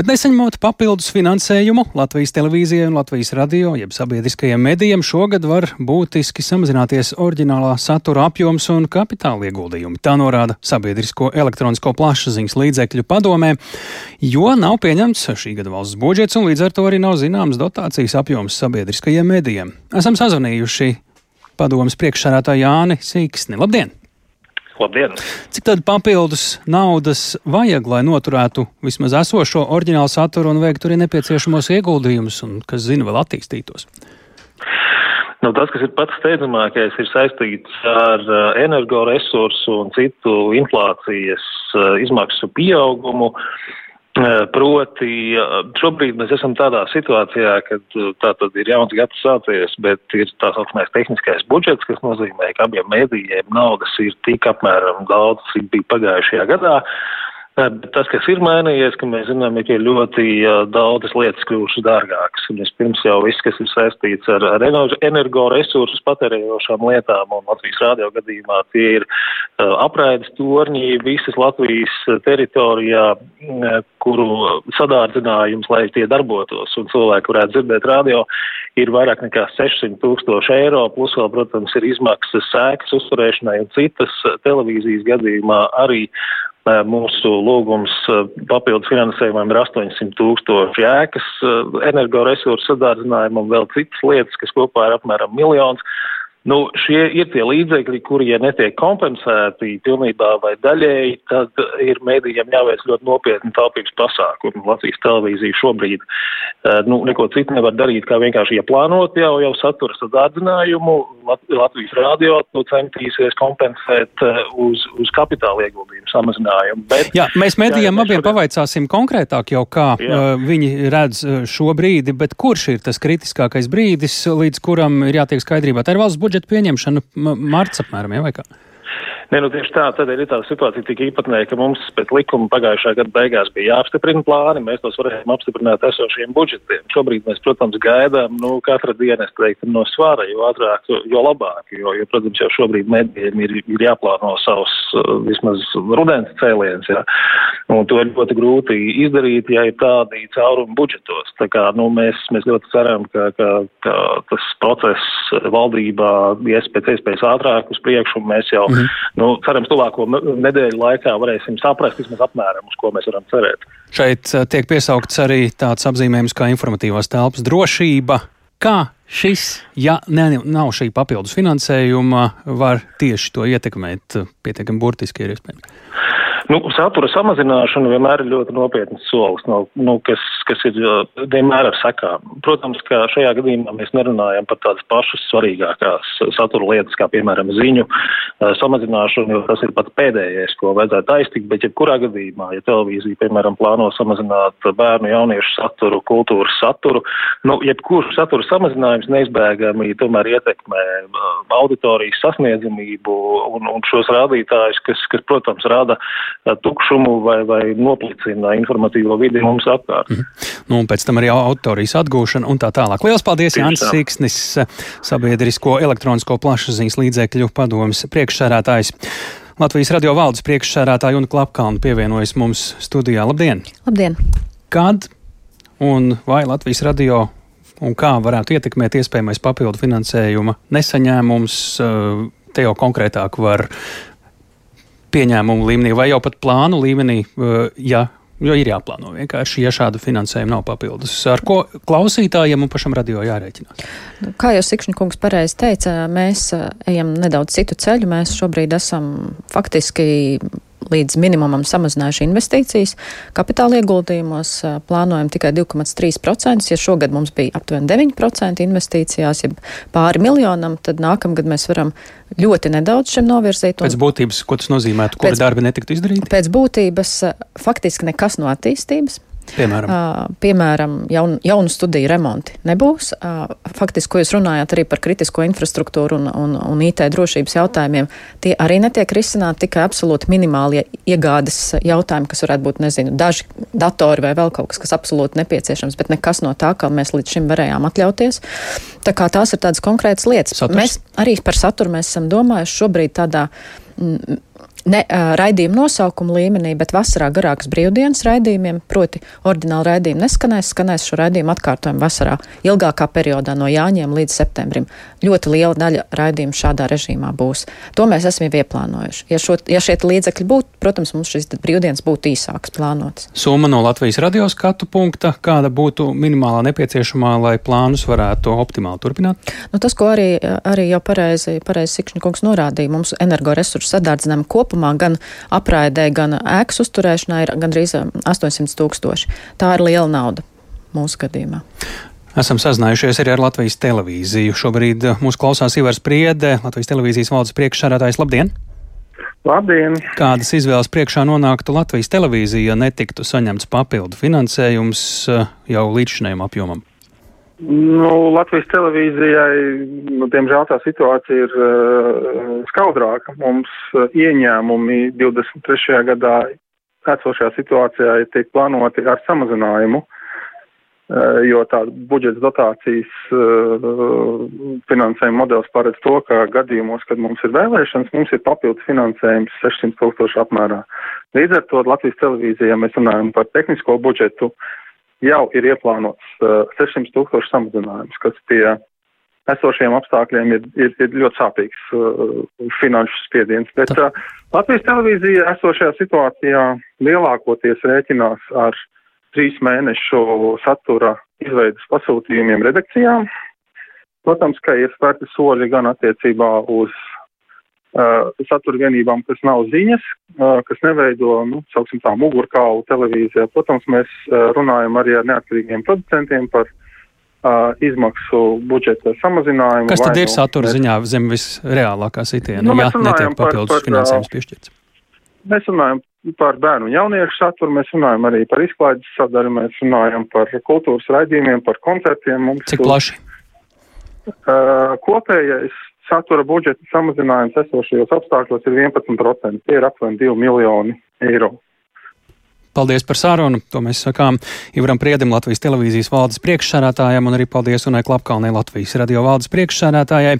Bet nesaņemot papildus finansējumu Latvijas televīzijai un Latvijas radio, jeb sabiedriskajiem medijiem, šogad var būtiski samazināties oriģinālā satura apjoms un kapitāla ieguldījumi. Tā norāda Sabiedrisko elektronisko plašsaziņas līdzekļu padomē, jo nav pieņemts šī gada valsts budžets un līdz ar to arī nav zināms dotācijas apjoms sabiedriskajiem medijiem. Esam sazvanījuši padomas priekšsārātāju Jāni Sīksni. Labdien! Labdien! Cik tad papildus naudas vajag, lai noturētu vismaz esošo oriģinālu saturu un veiktu arī nepieciešamos ieguldījumus un, kas zina, vēl attīstītos? Nu, tas, kas ir pats steidzamākais, ir saistīts ar uh, energoresursu un citu inflācijas uh, izmaksu pieaugumu. Uh, Proti, šobrīd mēs esam tādā situācijā, ka tā tad ir jauns gads sācies, bet ir tā saucamais tehniskais budžets, kas nozīmē, ka abiem mēdījiem naudas ir tik apmēram daudz, cik bija pagājušajā gadā. Tas, kas ir mainījies, ka mēs zinām, ka ir ļoti daudzas lietas kļuvušas dārgākas. Vispirms jau viss, kas ir saistīts ar, ar energoresursus patērējošām lietām, un Latvijas rādio gadījumā tie ir apraides torņi visas Latvijas teritorijā, kuru sadārdzinājums, lai tie darbotos un cilvēki varētu dzirdēt radio, ir vairāk nekā 600 tūkstoši eiro, plus vēl, protams, ir izmaksas sēkas uzturēšanai un citas televīzijas gadījumā arī Mūsu lūgums papildus finansējumam ir 800 tūkstoši ēkas energoresursu sadārdzinājumam, vēl citas lietas, kas kopā ir apmēram miljons. Nu, šie ir tie līdzekļi, kuri, ja netiek kompensēti pilnībā vai daļēji, tad ir mēdījiem jāveic ļoti nopietni taupības pasākumi. Latvijas televīzija šobrīd nu, neko citu nevar darīt, kā vienkārši ieplānot jau, jau satura sadārdzinājumu. Lat Latvijas rādio to centīsies kompensēt uh, uz, uz kapitāla ieguldījumu samazinājumu. Bet, jā, mēs mēdījiem jā, abiem šodien... pavaicāsim konkrētāk jau, kā jā. uh, viņi redz šo brīdi, bet kurš ir tas kritiskākais brīdis, līdz kuram ir jātiek skaidrībā? Tā ir valsts budžeta pieņemšana marts apmēram, ja, vai kā? Ne, nu tieši tā, tādēļ ir tā situācija tik īpatnēja, ka mums pēc likuma pagājušā gada beigās bija jāapstiprina plāni, mēs tos varējām apstiprināt esošiem budžetiem. Šobrīd mēs, protams, gaidām, nu, katra diena, es teiktu, no svara, jo ātrāk, jo labāk, jo, jo protams, jau šobrīd medijiem ir, ir jāplāno savus vismaz rudens cēliens, jā. Un to ir ļoti grūti izdarīt, ja ir tādi caurumi budžetos. Tā kā, nu, mēs, mēs ļoti ceram, ka, ka, ka tas process valdībā ies pēc iespējas ātrāk uz priekšu, un mēs jau mm -hmm nu, cerams, tuvāko nedēļu laikā varēsim saprast vismaz apmēram, uz ko mēs varam cerēt. Šeit eh, tiek piesaukts arī tāds apzīmējums kā informatīvās telpas drošība. Kā šis, ja ne, nav šī papildus finansējuma, var tieši to ietekmēt pietiekami burtiski, ir iespējams? Nu, satura samazināšana vienmēr ir ļoti nopietns solis, no, nu, kas, kas ir vienmēr ar sekām. Protams, ka šajā gadījumā mēs nerunājam par tādas pašas svarīgākās satura lietas, kā piemēram ziņu samazināšanu, jo tas ir pats pēdējais, ko vajadzētu aiztikt, bet jebkurā gadījumā, ja televīzija, piemēram, plāno samazināt bērnu jauniešu saturu, kultūras saturu, nu, jebkurš satura samazinājums neizbēgami tomēr ietekmē auditorijas sasniedzamību un, un šos rādītājus, kas, kas, protams, rada tukšumu vai, vai noplicina informatīvo vidi mums apkārt. Mm -hmm. nu, un pēc tam arī autorijas atgūšana un tā tālāk. Lielas paldies, Jānis Siksnis, sabiedrisko elektronisko plašsaziņas līdzekļu padomas priekšsērētājs. Latvijas radio valdes priekšsērētāja un Klapkalna pievienojas mums studijā. Labdien! Labdien! Kad un vai Latvijas radio un kā varētu ietekmēt iespējamais papildu finansējuma nesaņēmums, te jau konkrētāk var pieņēmumu līmenī vai jau pat plānu līmenī, uh, ja, jo ir jāplāno vienkārši, ja šāda finansējuma nav papildus. Ar ko klausītājiem un pašam radio jārēķinās? Nu, kā jau Sikšņa kungs pareizi teica, mēs uh, ejam nedaudz citu ceļu. Mēs šobrīd esam faktiski līdz minimumam samazinājuši investīcijas. Kapitāla ieguldījumos plānojam tikai 2,3%. Ja šogad mums bija aptuveni 9% investīcijās, ja pāri miljonam, tad nākamgad mēs varam ļoti nedaudz šim novirzīt. Pēc būtības, ko tas nozīmētu, kuri darbi netiktu izdarīti? Pēc būtības faktiski nekas no attīstības. Piemēram, uh, piemēram jaun, jaunu studiju remonti nebūs. Uh, faktiski, ko jūs runājāt arī par kritisko infrastruktūru un, un, un IT drošības jautājumiem, tie arī netiek risināti tikai absolūti minimālie iegādes jautājumi, kas varētu būt, nezinu, daži datori vai vēl kaut kas, kas absolūti nepieciešams, bet nekas no tā, kā mēs līdz šim varējām atļauties. Tā kā tās ir tādas konkrētas lietas. Saturs. Mēs arī par saturu mēs esam domājuši šobrīd tādā. Ne uh, raidījuma nosaukuma līmenī, bet vasarā garākas brīvdienas raidījumiem, proti, oriģināli raidījumi neskanēs, skanēs šo raidījumu atkārtojumu vasarā, ilgākā periodā no jāņiem līdz septembrim. Ļoti liela daļa raidījumu šādā režīmā būs. To mēs esam jau ieplānojuši. Ja, šo, ja šie līdzekļi būtu, protams, mums šis brīvdienas būtu īsāks plānots. Summa no Latvijas radio skatu punkta, kāda būtu minimālā nepieciešamā, lai plānus varētu optimāli turpināt? Nu, tas, ko arī, arī jau pareizi, pareizi Sikšņa kungs norādīja, mums energoresursu sadārdzinājumi kopā kopumā gan apraidē, gan ēkas uzturēšanā ir gandrīz 800 um, tūkstoši. Tā ir liela nauda mūsu gadījumā. Esam sazinājušies arī ar Latvijas televīziju. Šobrīd uh, mūsu klausās Ivars Priede, Latvijas televīzijas valdes priekšsādātājs. Labdien! Labdien! Kādas izvēles priekšā nonāktu Latvijas televīzija, ja netiktu saņemts papildu finansējums uh, jau līdzšinējuma apjomam? Nu, Latvijas televīzijai, nu, diemžēl tā situācija ir uh, skaudrāka. Mums uh, ieņēmumi 23. gadā esošajā situācijā tiek plānoti ar samazinājumu, uh, jo tā budžets dotācijas uh, finansējuma modelis paredz to, ka gadījumos, kad mums ir vēlēšanas, mums ir papildus finansējums 600 tūkstoši apmērā. Līdz ar to Latvijas televīzijā mēs runājam par tehnisko budžetu. Uh, jau ir ieplānots uh, 600 tūkstošu samazinājums, kas pie esošiem apstākļiem ir, ir, ir ļoti sāpīgs uh, finanšu spiediens. Bet uh, Latvijas televīzija esošajā situācijā lielākoties rēķinās ar trīs mēnešu satura izveidas pasūtījumiem redakcijām. Protams, ka ir spērti soļi gan attiecībā uz uh, satura vienībām, kas nav ziņas, uh, kas neveido, nu, sauksim tā, mugurkaulu televīzijā. Protams, mēs uh, runājam arī ar neatkarīgiem producentiem par izmaksu budžeta samazinājumu. Kas tad ir nu, satura ziņā zem visreālākā sitiena, nu, ja netiek papildus par, par, finansējums piešķirts? Mēs runājam par bērnu un jauniešu saturu, mēs runājam arī par izklaides sadaļu, mēs runājam par kultūras raidījumiem, par koncertiem. Mums Cik plaši? Uh, kopējais satura budžeta samazinājums esošajos apstākļos ir 11%. Tie ir aptuveni 2 miljoni eiro. Paldies par sarunu. To mēs sakām Ivaram Priedim, Latvijas televīzijas valdes priekšsādātājam, un arī paldies Unai Klapkalnei, Latvijas radio valdes priekšsādātājai.